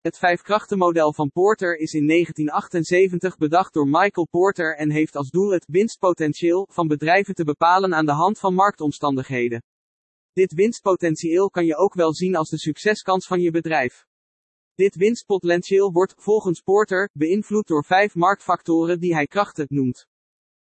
Het vijfkrachtenmodel van Porter is in 1978 bedacht door Michael Porter en heeft als doel het winstpotentieel van bedrijven te bepalen aan de hand van marktomstandigheden. Dit winstpotentieel kan je ook wel zien als de succeskans van je bedrijf. Dit winstpotentieel wordt, volgens Porter, beïnvloed door vijf marktfactoren die hij krachten noemt.